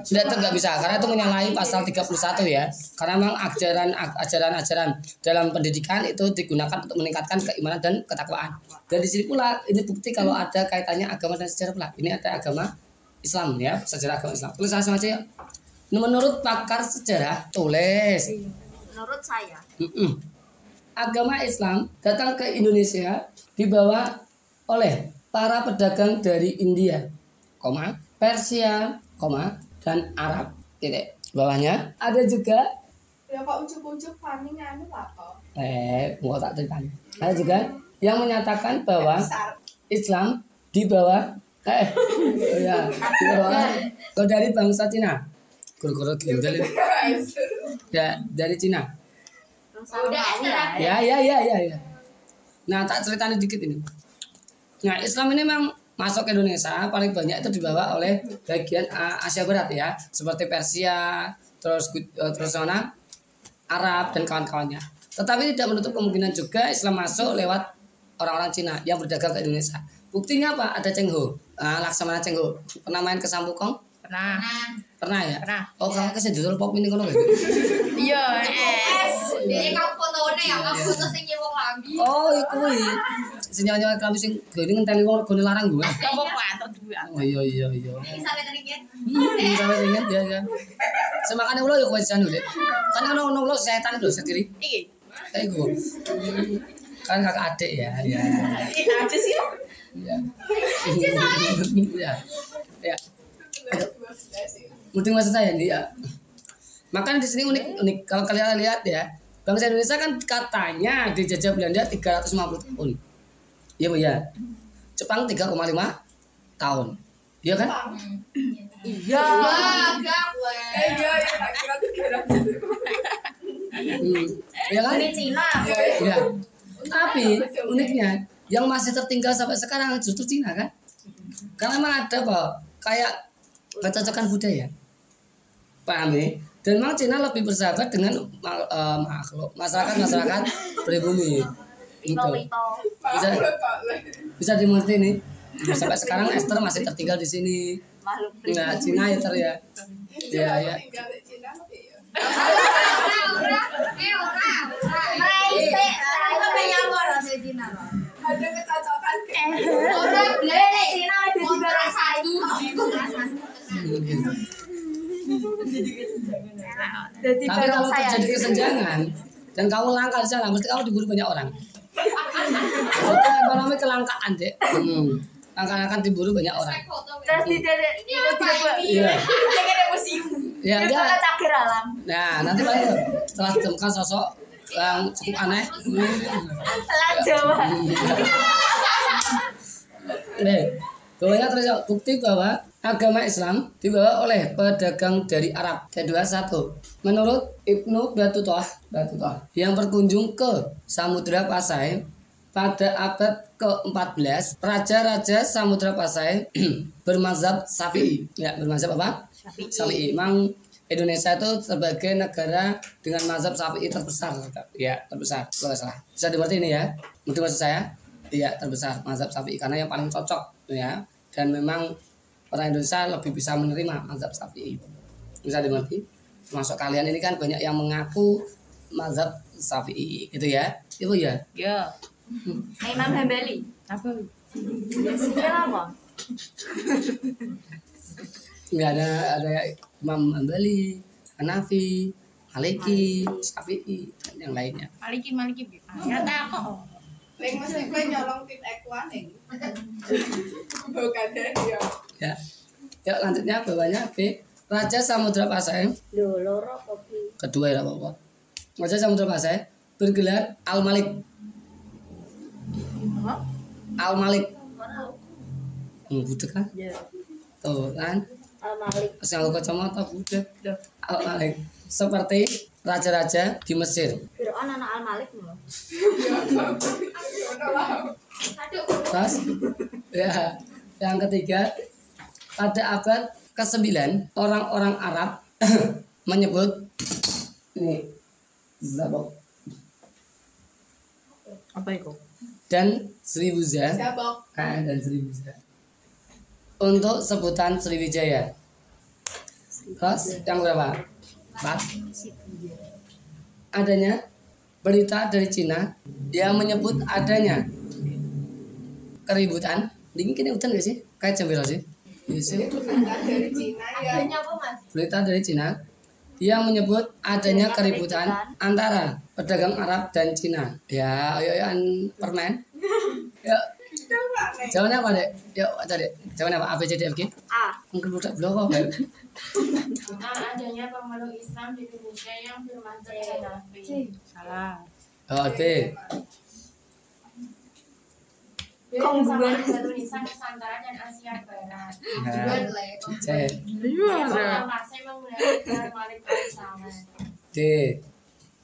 Tidak, nggak bisa karena itu menyalahi pasal 31 ya. Karena memang ajaran ajaran-ajaran dalam pendidikan itu digunakan untuk meningkatkan keimanan dan ketakwaan. Dan di sini pula ini bukti kalau ada kaitannya agama dan sejarah pula. Ini ada agama Islam ya, sejarah agama Islam. Tulis langsung aja ya. Menurut pakar sejarah, tulis. Menurut saya. Mm-mm. Agama Islam datang ke Indonesia dibawa oleh para pedagang dari India, koma, Persia, koma, dan Arab. Titik. Bawahnya ada juga Ya kok ujuk-ujuk Fani kok. eh mau tak ceritain. Ada juga yang menyatakan bahwa. Islam dibawa eh oh ya dibawa oh, dari bangsa Cina. Guru-guru gendel ini. ya dari Cina. Udah. Ya, ya, ya, ya, ya. Nah, tak ceritain dikit ini. Nah, Islam ini memang masuk ke Indonesia paling banyak itu dibawa oleh bagian uh, Asia Barat ya, seperti Persia, terus uh, terus mana Arab dan kawan-kawannya. Tetapi tidak menutup kemungkinan juga Islam masuk lewat orang-orang Cina yang berdagang ke Indonesia. Buktinya apa? Ada Cheng Ho, uh, Laksamana Cheng Ho. Pernah main ke Sampukong? Pernah. Pernah ya? Pernah. Oh, kamu ke sini dulu pop ini kono. Iya, eh. Jadi kamu fotonya ya, kamu foto sing wong lambi. Oh, iku kuwi. Sing nyawa kami sing gini ngenteni wong regone larang gue. Apa-apa, atau dua. Oh iya iya iya. Ini sampai kan. Hmm, sampai ingat ya kan. Semakane ulo yo kowe jan lho. Kan ono ono ulo setan lho sendiri. Iki. Kayak gue. Kan kakak adik ya. Ya. Ini aja sih. Ya. Ya. Ya. Penting maksud saya nih ya. Makanya di sini unik unik kalau kalian lihat ya. Bangsa Indonesia kan katanya dijajah Belanda 350 tahun. Iya Bu ya. Jepang 3,5 tahun. Iya kan? Iya. Gue. Iya ya tak kira tuh kira. Hmm. Iya kan? Dari Cina. Ya. Tapi uniknya yang masih tertinggal sampai sekarang justru Cina kan? Karena memang ada apa? Kayak kecocokan budaya. Paham ya? Dan memang Cina lebih bersahabat dengan eh, makhluk masyarakat masyarakat pribumi. Gitu. Pito-pito. Bisa bisa dimengerti nih. Sampai sekarang Esther masih tertinggal di sini. Makhluk Nah, Cina ya ter ya. Ya ya. Tinggal di Cina tapi ya. Ada kecocokan Orang Cina ada juga rasanya. Jadi Tapi kalau terjadi kesenjangan dan kamu langka di sana, mesti kamu diburu banyak orang. Ekonomi kelangkaan deh. Hmm. Langka akan diburu banyak orang. Terus di dari itu tidak buat. Iya. Museum. Ya, Dia cakir alam. Nah, nanti baru setelah ditemukan sosok yang cukup aneh. Selat Jawa. Nih, bawahnya terus bukti bahwa agama Islam dibawa oleh pedagang dari Arab. Kedua satu, menurut Ibnu Battuah yang berkunjung ke Samudra Pasai pada abad ke-14, raja-raja Samudra Pasai bermazhab Syafi'i. Ya, bermazhab apa? Syafi'i. Memang Indonesia itu sebagai negara dengan mazhab Syafi'i terbesar. Ya, terbesar. Kalau salah. Bisa dimengerti ini ya? Mungkin maksud saya? Iya, terbesar mazhab Syafi'i karena yang paling cocok ya. Dan memang orang Indonesia lebih bisa menerima mazhab Syafi'i. Bisa dimengerti? Termasuk kalian ini kan banyak yang mengaku mazhab Syafi'i gitu ya. Itu ya. Ya. Imam Hambali. Apa? Biasanya apa? Nggak ada ada Imam Hambali, Hanafi, Maliki, Syafi'i dan yang lainnya. Maliki maliki. Ya tak Ning mesti kowe nyolong tit ekuan ning. Bukan ya. Ya. Yuk lanjutnya bawahnya B. Raja Samudra Pasai Lho, loro kopi. kedua ya apa Raja Samudra Pasai bergelar Al Malik. Al Malik. Hmm, budek kan? Ya. Tuh kan? Al Malik. Nganggo kacamata budek. Al Malik. Seperti raja-raja di Mesir. Fir'aun anak Al Malik. Aduh. Terus ya yang ketiga pada abad ke-9 orang-orang Arab menyebut ini Zabok Apa itu? dan Sriwuza Sabok. ah, dan Sriwuza untuk sebutan Sriwijaya Terus yang berapa? Adanya berita dari Cina yang menyebut adanya keributan. Dingin kini hutan gak sih? Kayak berapa sih? Iya sih. dari Cina ya Adanya apa mas? Berita dari Cina yang menyebut adanya keributan antara pedagang Arab dan Cina. Ya, ayo ayo an permen. Ya, jawabannya apa dek? Yuk, baca dek. Jawabannya apa? A, B, C, D, F, G? A. Mungkin budak blok kok. Tentang adanya pemeluk Islam di Indonesia yang bermantap Hanafi. Salah. Oh, D. Kongguan Indonesia Nusantara dan Asia Barat. Nah, C. Yang masih menggunakan Malik Al-Salam. D.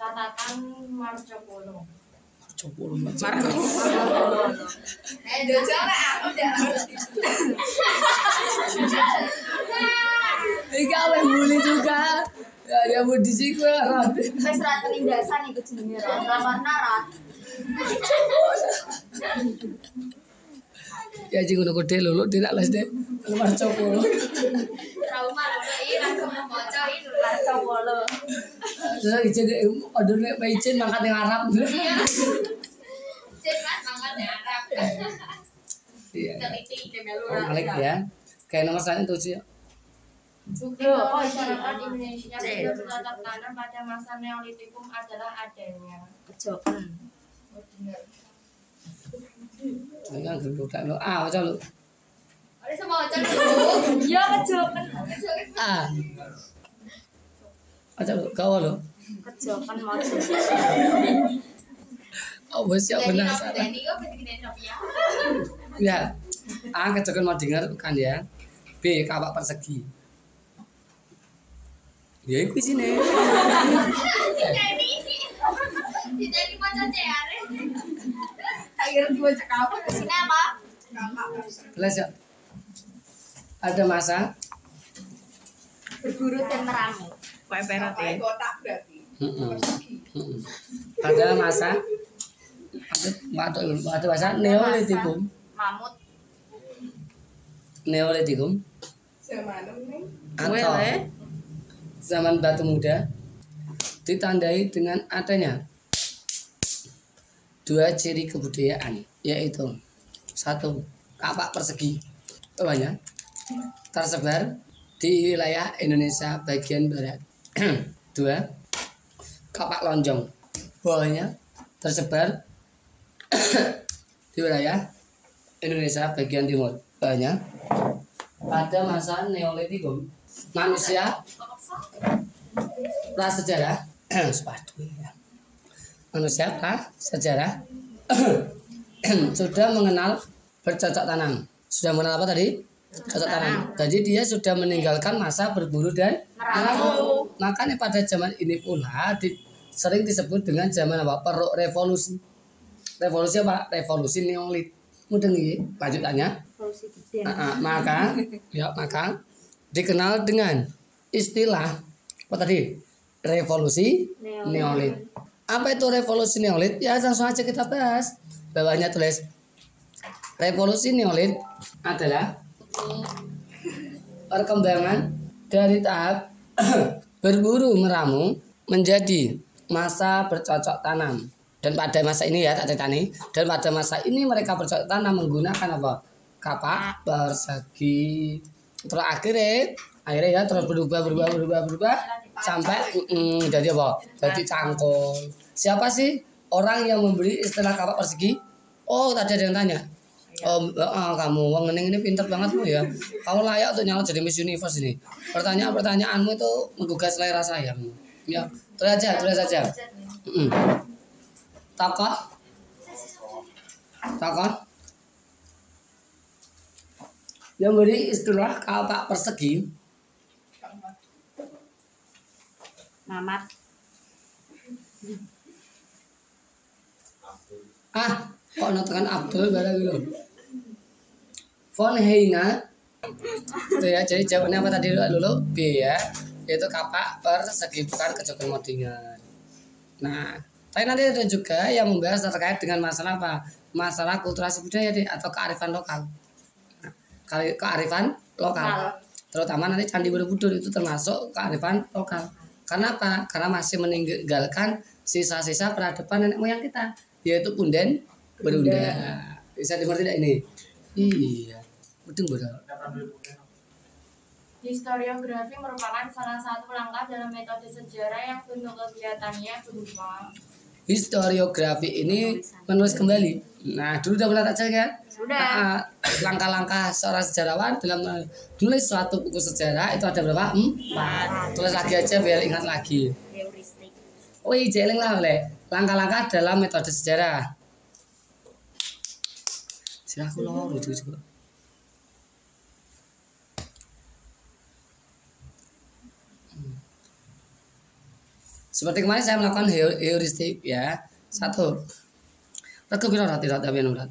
Catatan Marco Lu baca. eh aku udah Ika yang bully juga. Ya, dia mau di sini gue Wes ra penindasan iku jenenge ra. Ra warna. Ya udah gede lulu tidak les deh. Lepas coba. Trauma loh, ini kan kamu baca ini Marco Polo. Terus izin order nih, izin mangkat yang Arab. Iya. Melu Oh, Malik ya. Kayak nomor saya tuh sih. Bukti bahwa masyarakat Indonesia sudah bercocok tanam pada masa Neolitikum adalah adanya. Kejokan. Ini kan gendut tak lo. Ah, baca lu. Ada sama baca dulu. Ya kejokan. Ah. Baca lu. Kau lo. Kejokan mau. Oh, bos salah. Jadi kok begini ya. Ya. A kecokan mau dengar kan ya. B kapak persegi. Ya itu sini. Jadi kamu Sini apa? ya. Ada masa Berburu dan meramu. Ya. kotak berarti pada masa neolitikum Mamut. neolitikum atau zaman batu muda ditandai dengan adanya dua ciri kebudayaan yaitu satu kapak persegi banyak tersebar di wilayah Indonesia bagian barat. Dua kapak lonjong. Bawahnya tersebar di wilayah Indonesia bagian timur banyak pada masa Neolitikum manusia prasejarah sepatu ya. manusia prasejarah sudah mengenal bercocok tanam. Sudah mengenal apa tadi? Cocok tanam. Jadi dia sudah meninggalkan masa berburu dan meramu. Makanya pada zaman ini pula di- sering disebut dengan zaman apa? Peruk revolusi revolusi apa? Revolusi neolit. Mudah nih lanjutannya. Ah, ah, maka ya maka dikenal dengan istilah apa tadi? Revolusi neolit. Apa itu revolusi neolit? Ya langsung aja kita bahas. Bawahnya tulis revolusi neolit adalah perkembangan dari tahap berburu meramu menjadi masa bercocok tanam dan pada masa ini ya tak cerita nih dan pada masa ini mereka bercocok tanam menggunakan apa kapak persegi terus akhirnya akhirnya ya terus berubah berubah berubah berubah sampai mm, jadi apa jadi cangkul siapa sih orang yang memberi istilah kapak persegi oh tadi ada yang tanya Oh, ah, kamu, wong ini pinter banget mu ya. Kamu layak untuk nyalon jadi Miss Universe ini. Pertanyaan-pertanyaanmu itu menggugah selera saya. Ya, terus aja, terus aja. Mm-mm. Tokoh, tokoh yang beri istilah kapak persegi. Mamat. ah kok nonton Abdul barang gitu von Heina. Itu ya jadi jawabannya apa tadi dulu, dulu B ya. Yaitu kapak persegi bukan kejokan modingan. Nah tapi nanti ada juga yang membahas terkait dengan masalah apa masalah kulturasi budaya deh atau kearifan lokal Nah, kali- kearifan lokal terutama nanti Candi Borobudur itu termasuk kearifan lokal. Karena apa? Karena masih meninggalkan sisa-sisa peradaban nenek moyang kita, yaitu punden berunda. Bisa dimengerti tidak ini? Iya. Betul betul. Historiografi merupakan salah satu langkah dalam metode sejarah yang bentuk kegiatannya berupa Historiografi ini menulis kembali. Nah, dulu udah pernah tak cek kan? Sudah. Nah, langkah-langkah seorang sejarawan dalam menulis suatu buku sejarah itu ada berapa? Empat. Tulis lagi aja biar ingat lagi. Wih, jeling lah oleh langkah-langkah dalam metode sejarah. Aku loh, lucu juga. Seperti kemarin saya melakukan heu- heuristik ya. Satu. Rego piro rat rat tapi rat.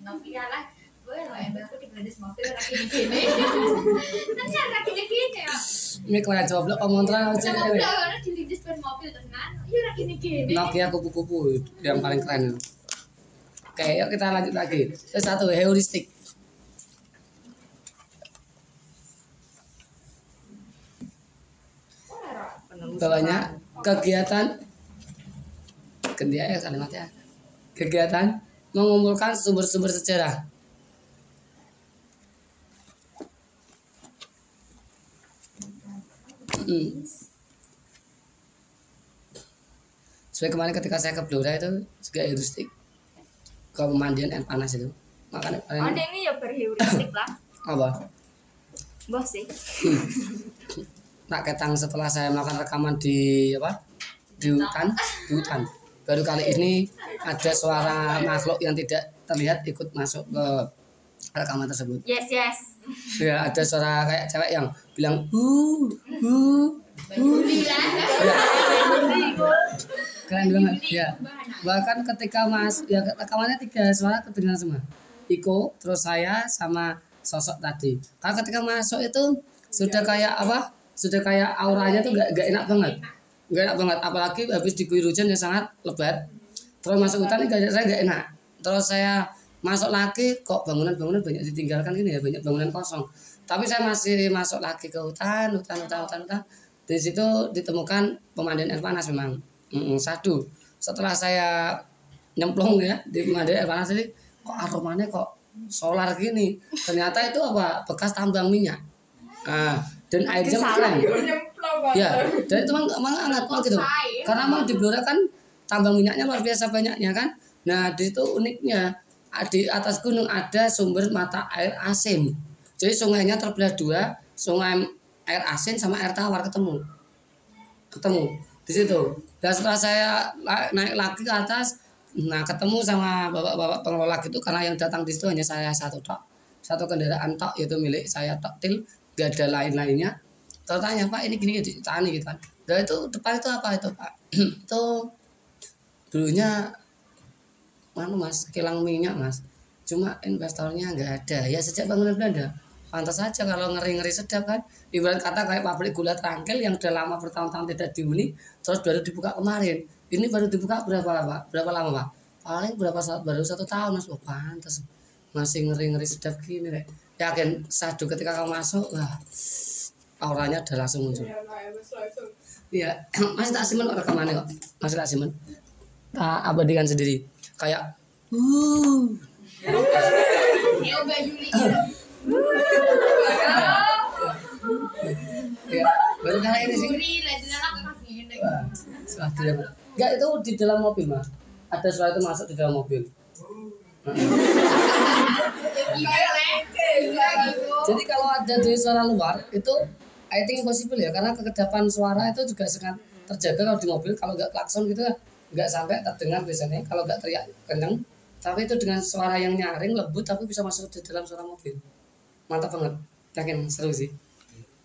Novi lah. Gue lo yang aku di Bladis mobil lagi di sini. Nanti lagi di sini. Ini kalian coba blok komentar aja Jangan ini. udah karena di Bladis ban mobil tenan. Iya lagi di sini. Nokia kupu-kupu yang paling keren itu. Oke, yuk kita lanjut lagi. Terus satu heuristik. Bawahnya kegiatan ya kalimatnya. Kegiatan mengumpulkan sumber-sumber sejarah. Hmm. Seperti kemarin ketika saya ke Blora itu juga heuristik ke pemandian air panas itu. Makanya Oh, ini ya berheuristik lah. apa? Bos sih. Tak ketang setelah saya melakukan rekaman di apa? Di hutan, di hutan. Baru kali ini ada suara makhluk yang tidak terlihat ikut masuk ke rekaman tersebut. Yes, yes. Ya, ada suara kayak cewek yang bilang hu hu hu. Keren banget ya. Bahkan ketika Mas ya rekamannya tiga suara kedengaran semua. Iko, terus saya sama sosok tadi. Karena ketika masuk itu sudah kayak apa? Sudah kayak auranya tuh gak, gak enak banget. Gak enak banget. Apalagi habis diguyur hujan yang sangat lebat. Terus masuk hutan ini saya gak enak. Terus saya masuk lagi kok bangunan-bangunan banyak ditinggalkan gini ya banyak bangunan kosong. Tapi saya masih masuk lagi ke hutan, hutan, hutan, hutan, hutan. Di situ ditemukan pemandian air panas memang. Mm, satu. Setelah saya nyemplung ya di pemandian air panas ini kok aromanya kok solar gini. Ternyata itu apa? Bekas tambang minyak. Nah, dan airnya keren. Ya, dan itu memang, memang hangat banget gitu. Karena memang di Blora kan tambang minyaknya luar biasa banyaknya kan. Nah, di situ uniknya di atas gunung ada sumber mata air asin. Jadi sungainya terbelah dua, sungai air asin sama air tawar ketemu. Ketemu di situ. Dan setelah saya naik lagi ke atas, nah ketemu sama bapak-bapak pengelola gitu karena yang datang di situ hanya saya satu tok. Satu kendaraan tok yaitu milik saya tok til, gak ada lain-lainnya. Tanya Pak ini gini gitu, tani gitu kan. Dan itu depan itu apa itu Pak? itu dulunya mana mas kilang minyak mas. Cuma investornya nggak ada. Ya sejak bangunan Belanda. Pantas saja kalau ngeri-ngeri sedap kan. Ibarat kata kayak pabrik gula trangkil yang udah lama bertahun-tahun tidak dihuni terus baru dibuka kemarin. Ini baru dibuka berapa pak? Berapa lama pak? Paling berapa saat baru satu tahun mas. Oh pantas masih ngeri-ngeri sedap gini deh yakin sadu ketika kamu masuk wah auranya udah langsung muncul Iya, masih tak simen kok rekamannya kok. Masih tak simen. Tak abadikan sendiri. Kayak uh. Ya Mbak Yuli. Ya, baru kali ini sih. Lah suatu yang Enggak itu di dalam mobil mah. Ada suara itu masuk di dalam mobil. Jadi kalau ada dari suara luar itu I think impossible ya. Karena kekedapan suara itu juga sangat terjaga kalau di mobil. Kalau nggak klakson gitu nggak sampai terdengar biasanya. Kalau nggak teriak kenceng tapi itu dengan suara yang nyaring lembut tapi bisa masuk di dalam suara mobil. Mantap banget. Yakin seru sih.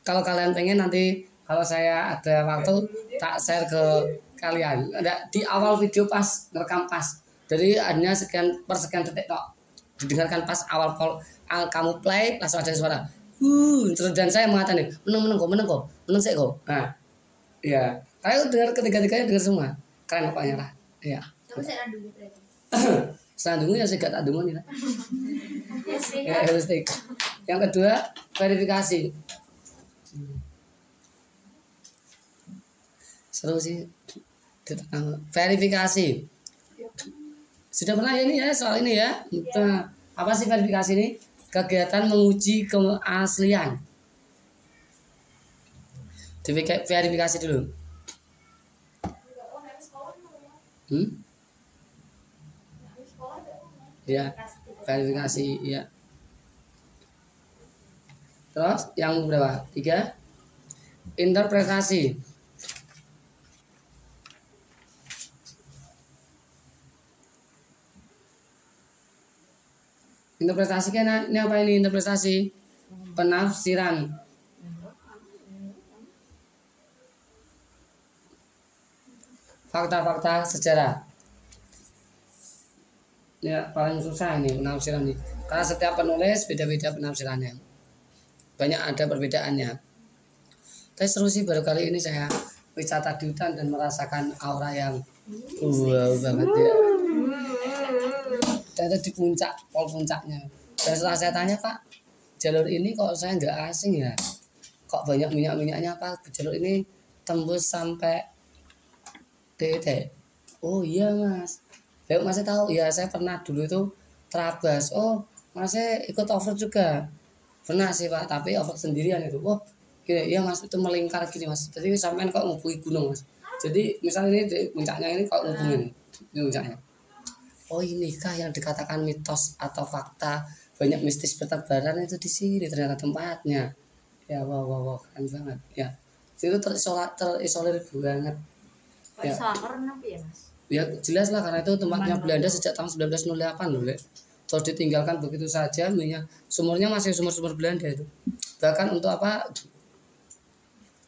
Kalau kalian pengen nanti kalau saya ada waktu tak share ke kalian. Ada di awal video pas rekam pas. Jadi hanya sekian per sekian detik tok didengarkan pas awal call al- kamu play langsung ada suara. Uh terus dan saya mengatakan menang menang kok menang kok menang saya kok. Nah ya kalian dengar ketiga tiganya dengar semua. Keren pokoknya lah. Ya Tapi saya dulu berarti. selanjutnya ya saya lah. Yes, sih. ya heuristik yang kedua verifikasi. Seru sih. Verifikasi sudah pernah ya ini ya soal ini ya. Nah, apa sih verifikasi ini? Kegiatan menguji keaslian. Verifikasi dulu. Hmm? ya verifikasi ya terus yang berapa? Tiga. Interpretasi interpretasi kan ini apa ini? Interpretasi penafsiran. Fakta-fakta sejarah. Ya paling susah ini penafsiran ini. Karena setiap penulis beda-beda penafsirannya. Banyak ada perbedaannya. Tapi seru sih baru kali ini saya wisata di hutan dan merasakan aura yang wow banget ya itu di puncak pol puncaknya. Dan setelah saya tanya pak jalur ini kok saya nggak asing ya? Kok banyak minyak minyaknya pak? Jalur ini tembus sampai DT oh iya mas. Lalu masih tahu? Ya saya pernah dulu itu terabas oh masih ikut offroad juga. Pernah sih pak tapi offroad sendirian itu. Oh gini iya mas itu melingkar gini mas. Jadi sampean kok ngubungi gunung mas? Jadi misalnya ini puncaknya ini kok ngubungin ini puncaknya oh inikah yang dikatakan mitos atau fakta? Banyak mistis bertebaran itu di sini ternyata tempatnya. Ya wow wow wow keren banget. Ya. Itu terisolir terisolir banget. Ya. apa ya mas? ya jelas lah karena itu tempatnya Belanda sejak tahun 1908 loh Lek. terus ditinggalkan begitu saja minyak sumurnya masih sumur-sumur Belanda itu. Bahkan untuk apa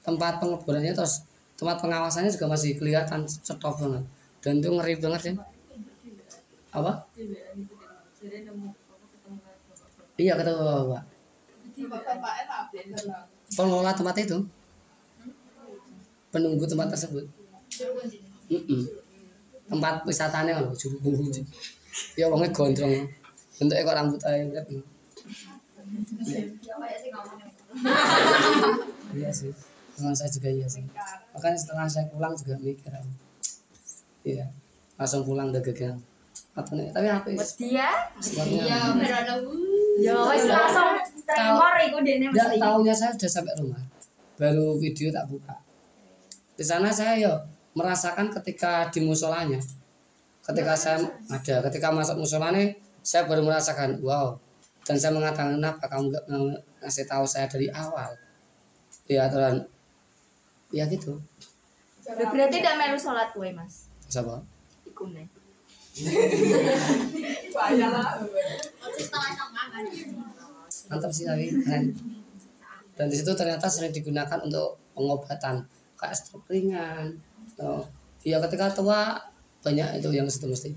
tempat pengeborannya terus tempat pengawasannya juga masih kelihatan stop banget. Dan itu ngeri banget ya apa? Iya kata bapak pengelola tempat itu? Penunggu tempat tersebut? Mm-mm. tempat wisatanya loh juru kunci ya wongnya gondrong. Bentuknya kok rambut aja iya sih. Teman saya juga iya sih. Makanya setelah saya pulang juga mikir. Iya langsung pulang udah gagal atau nih tapi apa ya Dia? sebabnya Ya wis langsung tremor iku dene mesti. tahunya saya sudah sampai rumah. Baru video tak buka. Di sana saya ya merasakan ketika di musolanya. Ketika saya ada, ketika masuk musolanya, saya baru merasakan, wow. Dan saya mengatakan, kenapa kamu nggak ngasih tahu saya dari awal? Ya, aturan. Ya gitu. Berarti tidak melu sholat kowe mas? Siapa? Iku nih. Mantap sih tapi keren. Dan di situ ternyata sering digunakan untuk pengobatan kayak stroke ringan. Oh, ya ketika tua banyak itu yang situ mesti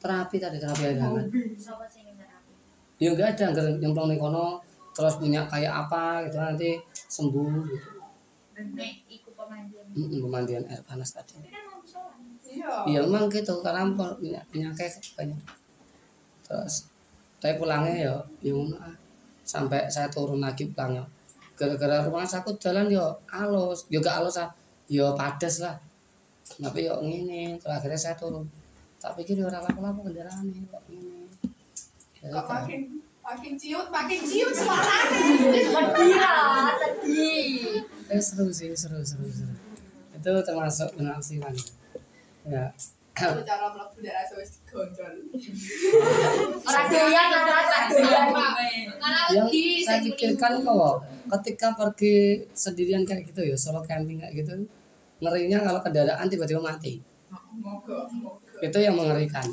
terapi tadi terapi terapi. Ya enggak ada enggak nyemplung di kono terus punya kayak apa gitu nanti sembuh gitu. Nek iku pemandian. Mm, pemandian air panas tadi. Tapi kan. Iya. Memang gitu karena minyak minyaknya banyak. Terus saya pulangnya ya ya ah. sampai saya turun lagi pulangnya. Gara-gara rumah sakit jalan yo halus yo gak halus ah. Yo padas lah. Tapi yo ngene terus akhirnya saya turun. Tak pikir yo ora apa-apa kendaraan nih kok ngene. Ya, Kok makin makin ciut, makin ciut suaranya. Iya, tadi. eh seru sih seru seru seru. Itu termasuk penafsiran ya Kalau cara mlebu daerah wis digondol. Ora doyan ora tak doyan. yang saya pikirkan kok ketika pergi sendirian kayak gitu ya solo camping kayak gitu ngerinya kalau kendaraan tiba-tiba mati. Moga, moga. itu yang mengerikan